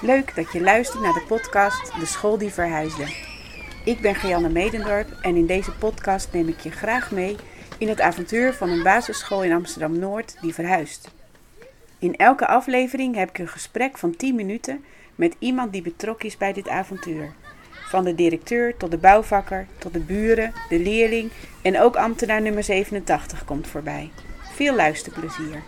Leuk dat je luistert naar de podcast De School die Verhuisde. Ik ben Gianne Medendorp en in deze podcast neem ik je graag mee in het avontuur van een basisschool in Amsterdam Noord die verhuist. In elke aflevering heb ik een gesprek van 10 minuten met iemand die betrokken is bij dit avontuur. Van de directeur tot de bouwvakker, tot de buren, de leerling en ook ambtenaar nummer 87 komt voorbij. Veel luisterplezier.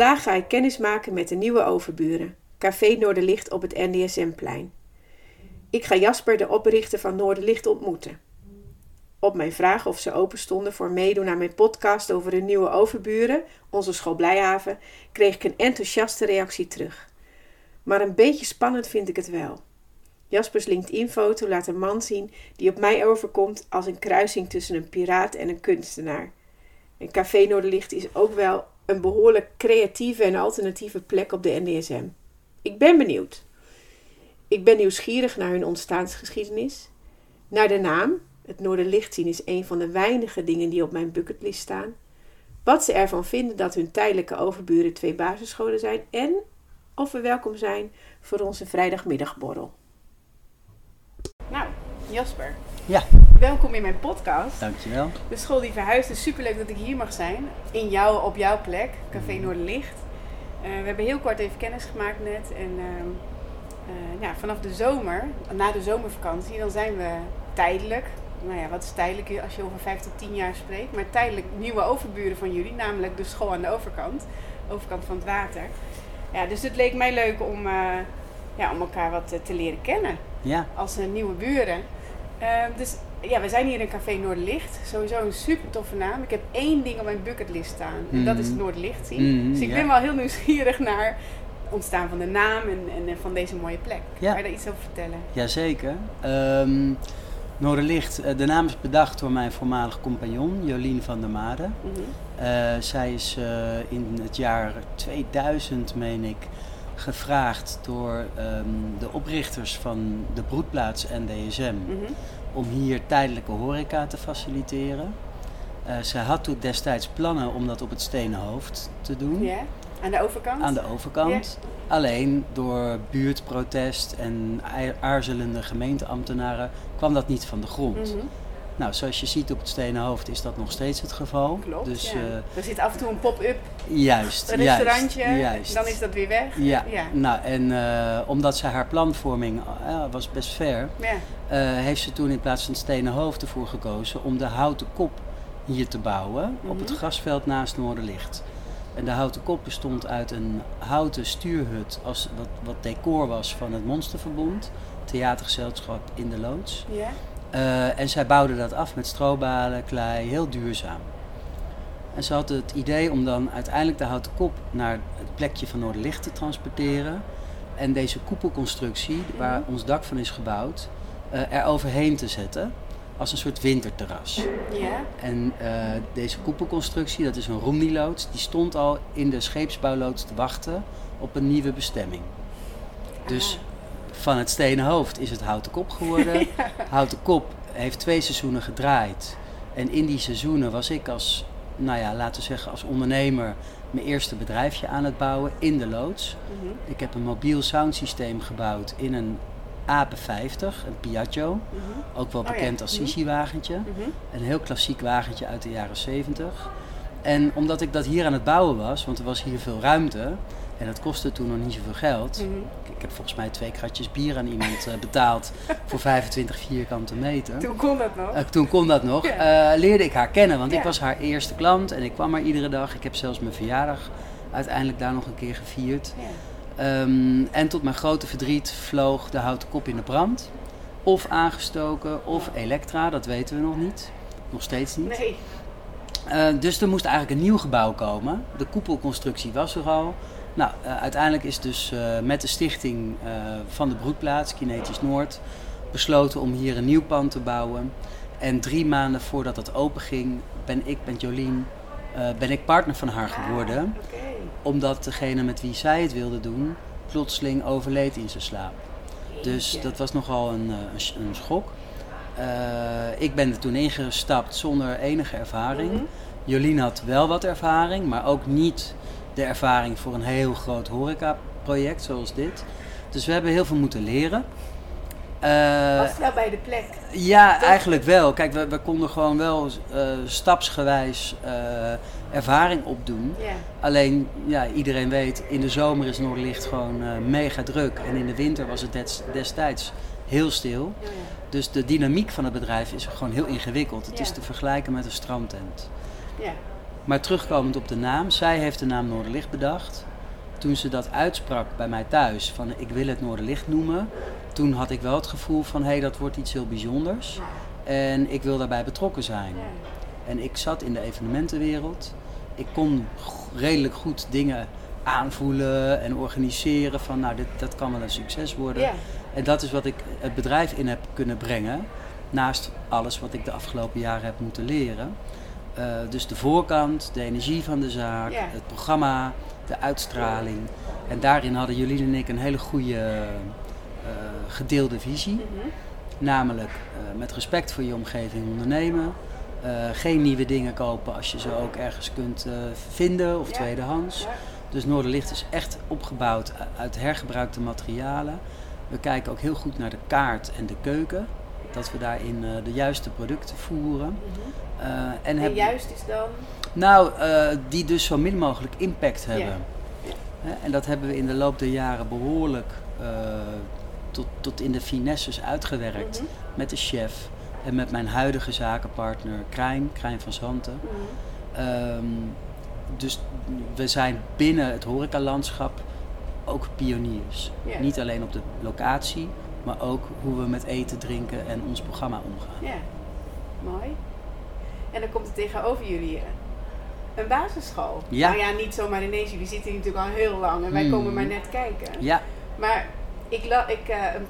Vandaag ga ik kennis maken met de nieuwe overburen. Café Noorderlicht op het NDSM-plein. Ik ga Jasper, de oprichter van Noorderlicht, ontmoeten. Op mijn vraag of ze open stonden voor meedoen aan mijn podcast over de nieuwe overburen, onze school Blijhaven, kreeg ik een enthousiaste reactie terug. Maar een beetje spannend vind ik het wel. Jaspers LinkedIn-foto laat een man zien die op mij overkomt als een kruising tussen een piraat en een kunstenaar. En Café Noorderlicht is ook wel een behoorlijk creatieve en alternatieve plek op de NDSM. Ik ben benieuwd. Ik ben nieuwsgierig naar hun ontstaansgeschiedenis, naar de naam. Het Noorderlicht zien is een van de weinige dingen die op mijn bucketlist staan. Wat ze ervan vinden dat hun tijdelijke overburen twee basisscholen zijn en of we welkom zijn voor onze vrijdagmiddagborrel. Nou, Jasper. Ja. Welkom in mijn podcast. Dankjewel. De school die verhuist. is superleuk dat ik hier mag zijn. In jou, op jouw plek, Café Mm. Noorderlicht. Uh, we hebben heel kort even kennis gemaakt net. En uh, uh, ja, vanaf de zomer, na de zomervakantie, dan zijn we tijdelijk. Nou ja, wat is tijdelijk als je over 5 tot 10 jaar spreekt? Maar tijdelijk nieuwe overburen van jullie, namelijk de school aan de overkant. Overkant van het water. Ja, dus het leek mij leuk om, uh, ja, om elkaar wat te leren kennen. Ja. Als nieuwe buren. Uh, dus ja, we zijn hier in Café Noorderlicht. Sowieso een super toffe naam. Ik heb één ding op mijn bucketlist staan. En Mhm. dat is Noorderlicht zien. Mm, dus ik ja. ben wel heel nieuwsgierig naar het ontstaan van de naam en, en eh, van deze mooie plek. Ja. Kan je daar iets over vertellen? Jazeker. Um, Noorderlicht, uh, de naam is bedacht door mijn voormalig compagnon Jolien van der Made. Mhm. Uh, zij is uh, in het jaar 2000, meen ik, gevraagd door um, de oprichters van de broedplaats NDSM Mhm. Om hier tijdelijke horeca te faciliteren. Uh, zij had toen destijds plannen om dat op het Stenen Hoofd te doen. Ja, aan de overkant? Aan de overkant. Alleen door buurtprotest en aarzelende gemeenteambtenaren kwam dat niet van de grond. Mhm. Nou, zoals je ziet op het Stenen Hoofd is dat nog steeds het geval. Klopt, dus, ja. eh, er zit af en toe een pop-up juist, een restaurantje, juist, juist. dan is dat weer weg. Ja, ja. nou en eh, omdat zij haar planvorming uh, was best ver, Ja. heeft ze toen in plaats van het Stenen Hoofd ervoor gekozen om de houten kop hier te bouwen op het Mhm. grasveld naast Noorderlicht. En de houten kop bestond uit een houten stuurhut als wat, wat decor was van het Monsterverbond, theatergezelschap in de loods. Ja. Uh, en zij bouwde dat af met strobalen, klei, heel duurzaam. En ze had het idee om dan uiteindelijk de houten kop naar het plekje van Noorderlicht te transporteren. En deze koepelconstructie, waar Mhm. ons dak van is gebouwd, uh, er overheen te zetten als een soort winterterras. Ja. En uh, deze koepelconstructie, dat is een Romney-loods, die stond al in de scheepsbouwloods te wachten op een nieuwe bestemming. Dus Ah. Van het stenen hoofd is het houten kop geworden. Houten kop heeft twee seizoenen gedraaid. En in die seizoenen was ik als, nou ja, laten we zeggen, als ondernemer mijn eerste bedrijfje aan het bouwen in de loods. Mhm. Ik heb een mobiel soundsysteem gebouwd in een Ape 50, een Piaggio. Mhm. Ook wel Oh ja. bekend als Mhm. Sisi-wagentje. Een heel klassiek wagentje uit de jaren 70. En omdat ik dat hier aan het bouwen was, want er was hier veel ruimte en dat kostte toen nog niet zoveel geld. Ik, heb volgens mij twee kratjes bier aan iemand eh, betaald voor 25 vierkante meter. Toen kon dat nog. Eh, toen kon dat nog. Ja. Eh, leerde ik haar kennen, want Ja. ik was haar eerste klant en ik kwam er iedere dag. Ik heb zelfs mijn verjaardag uiteindelijk daar nog een keer gevierd. Ja. Ehm, en tot mijn grote verdriet vloog de houten kop in de brand. Of aangestoken, of elektra, dat weten we nog niet. Nog steeds niet. Nee. Dus er moest eigenlijk een nieuw gebouw komen. De koepelconstructie was er al. Nou, eh, uiteindelijk is dus eh, met de stichting eh, van de broedplaats, Kinetisch Noord, besloten om hier een nieuw pand te bouwen. En drie maanden voordat dat open ging, ben ik met Jolien, ben ik partner van haar geworden. Ah. Omdat degene met wie zij het wilde doen, plotseling overleed in zijn slaap. Dus dat was nogal een, een, sch- een schok. Ik ben er toen ingestapt zonder enige ervaring. Mhm. Jolien had wel wat ervaring, maar ook niet de ervaring voor een heel groot horecaproject zoals dit. Dus we hebben heel veel moeten leren. Eh, Was het nou bij de plek? ja, Toch? eigenlijk wel. Kijk, we, we konden gewoon wel eh, stapsgewijs eh, ervaring opdoen. Ja. Alleen, ja, iedereen weet, in de zomer is Noorderlicht gewoon mega druk. En in de winter was het des- destijds heel stil. Dus de dynamiek van het bedrijf is gewoon heel ingewikkeld. Het is te vergelijken met een strandtent. ja. Maar terugkomend op de naam, zij heeft de naam Noorderlicht bedacht. Toen ze dat uitsprak bij mij thuis, van ik wil het Noorderlicht noemen. Toen had ik wel het gevoel van, hé, hey, dat wordt iets heel bijzonders. En ik wil daarbij betrokken zijn. En ik zat in de evenementenwereld. Ik kon redelijk goed dingen aanvoelen en organiseren van, nou, dit, dat kan wel een succes worden. En dat is wat ik het bedrijf in heb kunnen brengen. Naast alles wat ik de afgelopen jaren heb moeten leren. Eh, dus de voorkant, de energie van de zaak, Ja. het programma, de uitstraling. En daarin hadden jullie en ik een hele goede eh, gedeelde visie. Mhm. Namelijk eh, met respect voor je omgeving ondernemen. Geen nieuwe dingen kopen als je ze ook ergens kunt vinden of Ja. tweedehands. Ja. Dus Noorderlicht is echt opgebouwd uit hergebruikte materialen. We kijken ook heel goed naar de kaart en de keuken. Dat we daarin de juiste producten voeren. Mhm. En En hebben- juist is dan... nou, eh, die dus zo min mogelijk impact hebben. Ja. En dat hebben we in de loop der jaren behoorlijk eh, tot, tot in de finesses uitgewerkt. Mhm. Met de chef en met mijn huidige zakenpartner Krijn, Krijn van Zanten. Mhm. Ehm, dus we zijn binnen het horecalandschap ook pioniers. Niet alleen op de locatie, maar ook hoe we met eten, drinken en ons programma omgaan. Ja, mooi. En dan komt er tegenover jullie een basisschool. Ja. Nou ja, niet zomaar ineens. Jullie zitten hier natuurlijk al heel lang en wij Hmm. komen maar net kijken. Ja, Maar ik, la, ik, eh, een,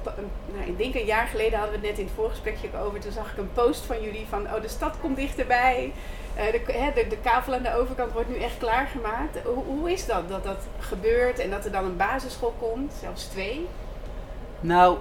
nou, ik denk een jaar geleden hadden we het net in het voorgesprekje over. Toen zag ik een post van jullie van, oh de stad komt dichterbij. Eh, de, hè, de, de kavel aan de overkant wordt nu echt klaargemaakt. Hoe, hoe is dat, dat dat gebeurt en dat er dan een basisschool komt, zelfs twee? nou,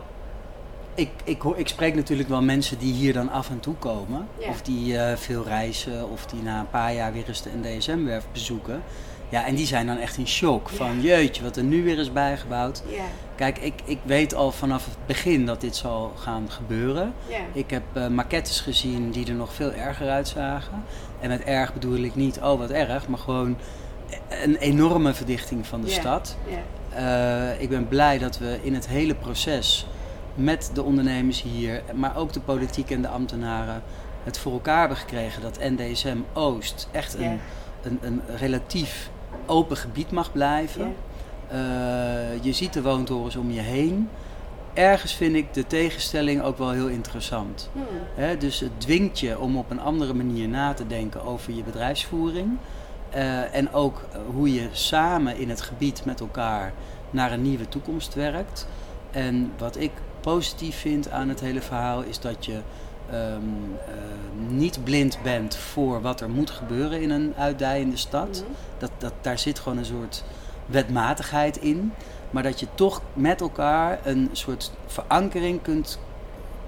ik, ik, hoor, ik spreek natuurlijk wel mensen die hier dan af en toe komen. Ja. Of die eh, veel reizen, of die na een paar jaar weer eens de NDSM-werf bezoeken. Ja, en die zijn dan echt in shock van jeetje, wat er nu weer is bijgebouwd. Ja, Kijk, ik, ik weet al vanaf het begin dat dit zal gaan gebeuren. ja, Ik heb eh, maquettes gezien die er nog veel erger uitzagen. En met erg bedoel ik niet, oh wat erg, maar gewoon een enorme verdichting van de stad. ja. Eh, ik ben blij dat we in het hele proces met de ondernemers hier, maar ook de politiek en de ambtenaren, het voor elkaar hebben gekregen dat NDSM Oost echt een, een, een relatief open gebied mag blijven. Eh, je ziet de woontorens om je heen. Ergens vind ik de tegenstelling ook wel heel interessant. Hmm. Dus het dwingt je om op een andere manier na te denken over je bedrijfsvoering. Eh, en ook hoe je samen in het gebied met elkaar naar een nieuwe toekomst werkt. En wat ik positief vind aan het hele verhaal is dat je ehm, eh, niet blind bent voor wat er moet gebeuren in een uitdijende stad. Mhm. Dat, dat, daar zit gewoon een soort wetmatigheid in. Maar dat je toch met elkaar een soort verankering kunt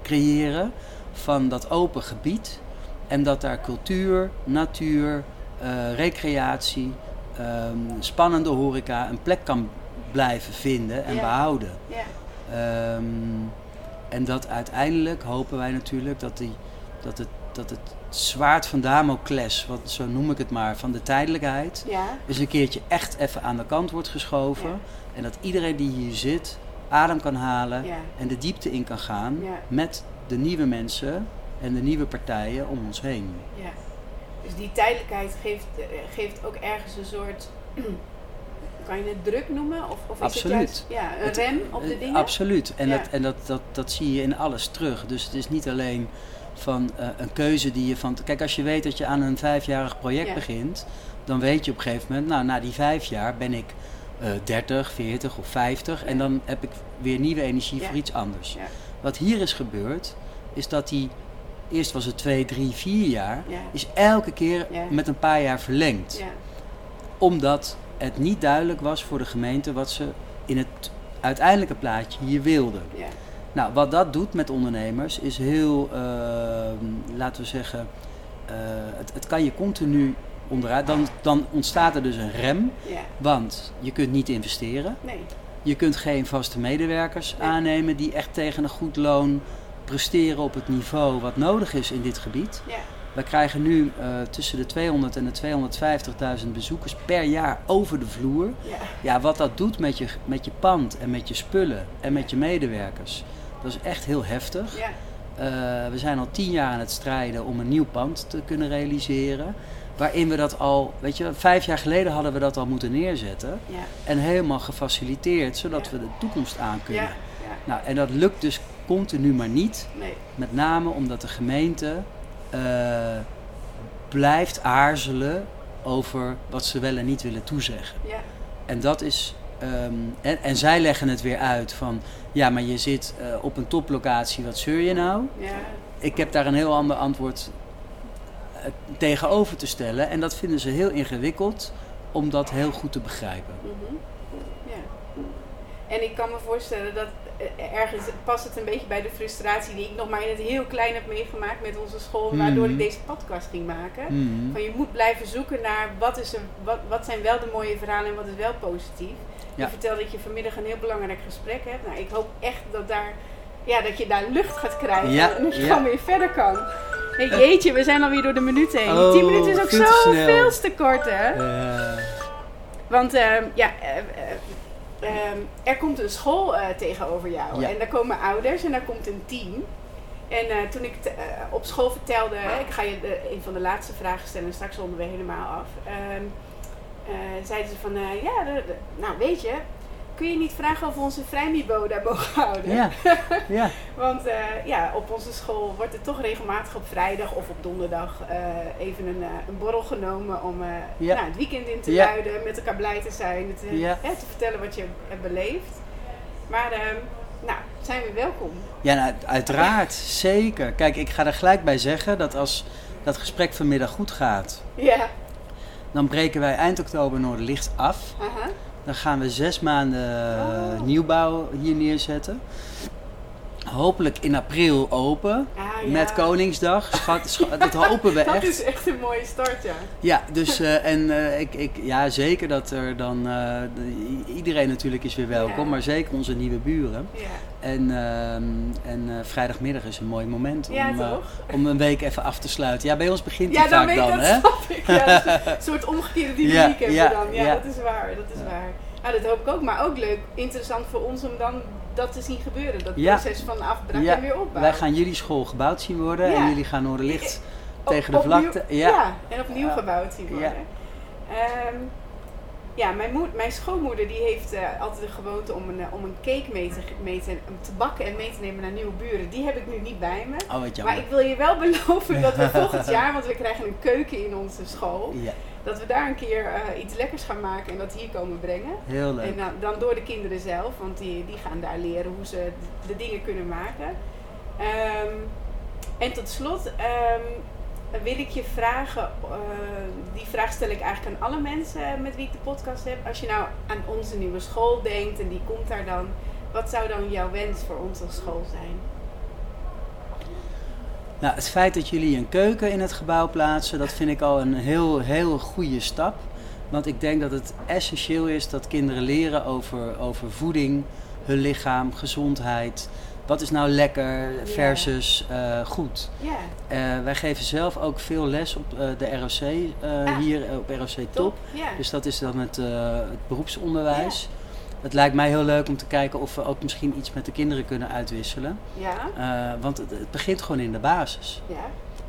creëren van dat open gebied. En dat daar cultuur, natuur, eh, recreatie, ehm, spannende horeca een plek kan blijven vinden en behouden. Ja, Ehm, en dat uiteindelijk hopen wij natuurlijk dat, die, dat, het, dat het zwaard van Damocles, wat, zo noem ik het maar, van de tijdelijkheid, ja, eens een keertje echt even aan de kant wordt geschoven. Ja. En dat iedereen die hier zit adem kan halen ja. en de diepte in kan gaan met de nieuwe mensen en de nieuwe partijen om ons heen. Ja. Dus die tijdelijkheid geeft, eh, geeft ook ergens een soort. Kan je het druk noemen? Of, of is Absoluut. het juist ja, een Het- rem op de Eh, dingen? Absoluut. En, Ja. dat, en dat, dat, dat zie je in alles terug. Dus het is niet alleen van eh, een keuze die je van. Kijk, als je weet dat je aan een vijfjarig project Ja. begint, dan weet je op een gegeven moment, nou, na die vijf jaar ben ik eh 30, 40 of 50 en dan heb ik weer nieuwe energie voor iets anders. Wat hier is gebeurd, is dat die. Eerst was het twee, drie, vier jaar. Ja. Is elke keer met een paar jaar verlengd Ja, omdat het niet duidelijk was voor de gemeente wat ze in het uiteindelijke plaatje hier wilde. Ja. Nou, wat dat doet met ondernemers is heel, uh, laten we zeggen, uh, het, het kan je continu onderuit. Dan, dan ontstaat er dus een rem, Ja. want je kunt niet investeren. Nee. Je kunt geen vaste medewerkers aannemen die echt tegen een goed loon presteren op het niveau wat nodig is in dit gebied. Ja. We krijgen nu uh, tussen de 200 en de 250.000 bezoekers per jaar over de vloer. Ja. Ja, wat dat doet met je, met je pand en met je spullen en met je medewerkers, dat is echt heel heftig. Ja. Uh, we zijn al tien jaar aan het strijden om een nieuw pand te kunnen realiseren. Waarin we dat al, weet je, vijf jaar geleden hadden we dat al moeten neerzetten. Ja. En helemaal gefaciliteerd, zodat Ja. we de toekomst aan kunnen. Nou, en dat lukt dus continu maar niet. Nee. Met name omdat de gemeente blijft aarzelen over wat ze wel en niet willen toezeggen. Ja. En dat is. Um, en, en, zij leggen het weer uit van. Ja, maar je zit uh, op een toplocatie, wat zeur je nou? Ja. Ik heb daar een heel ander antwoord uh, tegenover te stellen. En dat vinden ze heel ingewikkeld om dat heel goed te begrijpen. Mm -hmm. Ja. En ik kan me voorstellen dat ergens past het een beetje bij de frustratie die ik nog maar in het heel klein heb meegemaakt met onze school, Mhm. waardoor ik deze podcast ging maken. Mm. Van je moet blijven zoeken naar wat, is er, wat, wat zijn wel de mooie verhalen en wat is wel positief. Ja. Je vertelt dat je vanmiddag een heel belangrijk gesprek hebt. Nou, ik hoop echt dat, daar, ja, dat je daar lucht gaat krijgen Ja, en dat je ja. gewoon weer verder kan. Hey, jeetje, we zijn alweer door de minuut heen. Oh, 10 minuten is ook zo veel te kort, hè? Want ehm, ja, eh, eh, ehm, er komt een school eh, tegenover jou. Ja. En daar komen ouders en daar komt een team. En eh, toen ik t- eh, op school vertelde, hè, ik ga je de, een van de laatste vragen stellen en straks ronden we helemaal af. Ehm, eh, zeiden ze van, ja, de- de- nou weet je, kun je niet vragen of we onze vrijmibo daar mogen houden? ja, ja. Want eh, ja, op onze school wordt er toch regelmatig op vrijdag of op donderdag eh, even een, eh, een borrel genomen om Ja. nou, het weekend in te Ja. luiden, met elkaar blij te zijn, Ja. hè, te vertellen wat je hebt beleefd. Maar ehm, nou, zijn we welkom. Ja, nou, uiteraard, zeker. Kijk, ik ga er gelijk bij zeggen dat als dat gesprek vanmiddag goed gaat, Ja, dan breken wij eind oktober Noorderlicht af. aha. Dan gaan we zes maanden eh, nieuwbouw hier neerzetten. Hopelijk in april open. Ah, ja. Met Koningsdag. Schat, schat, dat hopen we Dat echt. is echt een mooie start, ja. Ja, dus eh, en eh, ik, ik, ja, zeker dat er dan. eh, de- iedereen natuurlijk is weer welkom, Ja. maar zeker onze nieuwe buren. Ja, En, ehm, en vrijdagmiddag is een mooi moment om, om een week even af te sluiten. Ja, bij ons begint dan vaak dan, dat, hè? Ja, dus een soort omgekeerde dynamiek Ja, hebben we dan. Ja, ja. dat is waar, dat is waar. Nou, dat hoop ik ook, maar ook leuk, interessant voor ons om dan dat te zien gebeuren. Dat Ja. proces van afbraak Ja, en weer opbouw. Wij gaan jullie school gebouwd zien worden Ja. en jullie gaan Noorderlicht Op- tegen de vlakte. Ja. Ja. en opnieuw gebouwd zien worden. Ehm, ja, mijn, moed, mijn schoonmoeder die heeft eh, altijd de gewoonte om een, eh, om een cake mee te, mee te, om te bakken en mee te nemen naar nieuwe buren. Die heb ik nu niet bij me. Oh, Maar ik wil je wel beloven dat we volgend jaar, want we krijgen een keuken in onze school, Ja, dat we daar een keer eh, iets lekkers gaan maken en dat hier komen brengen. heel leuk. En dan, dan door de kinderen zelf, want die, die gaan daar leren hoe ze de, dingen kunnen maken. Ehm, en tot slot ehm, wil ik je vragen, eh, die vraag stel ik eigenlijk aan alle mensen met wie ik de podcast heb. Als je nou aan onze nieuwe school denkt en die komt daar dan, wat zou dan jouw wens voor onze school zijn? Nou, het feit dat jullie een keuken in het gebouw plaatsen, dat vind ik al een heel, heel goede stap. Want ik denk dat het essentieel is dat kinderen leren over, over voeding, hun lichaam, gezondheid. Wat is nou lekker versus eh, goed? Ja, Eh, wij geven zelf ook veel les op eh, de ROC, eh, Ah. hier op ROC Top. Dus dat is dan het, eh, het beroepsonderwijs. Het lijkt mij heel leuk om te kijken of we ook misschien iets met de kinderen kunnen uitwisselen. ja, Eh, want het, het begint gewoon in de basis. ja.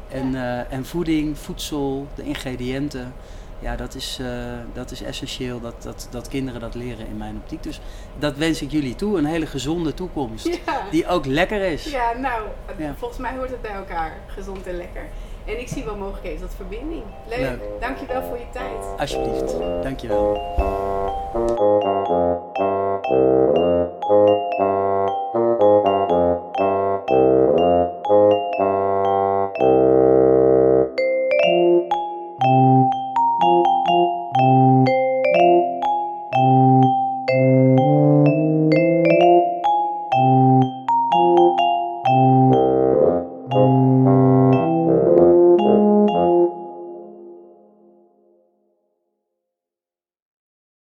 En, eh, en voeding, voedsel, de ingrediënten. Ja, dat is, eh, dat is essentieel dat, dat, dat kinderen dat leren in mijn optiek. Dus dat wens ik jullie toe. Een hele gezonde toekomst. Ja. Die ook lekker is. Ja, nou, Ja. volgens mij hoort het bij elkaar. Gezond en lekker. En ik zie wel mogelijkheden tot verbinding. Leuk. Leuk. Dankjewel voor je tijd. Alsjeblieft. Dankjewel.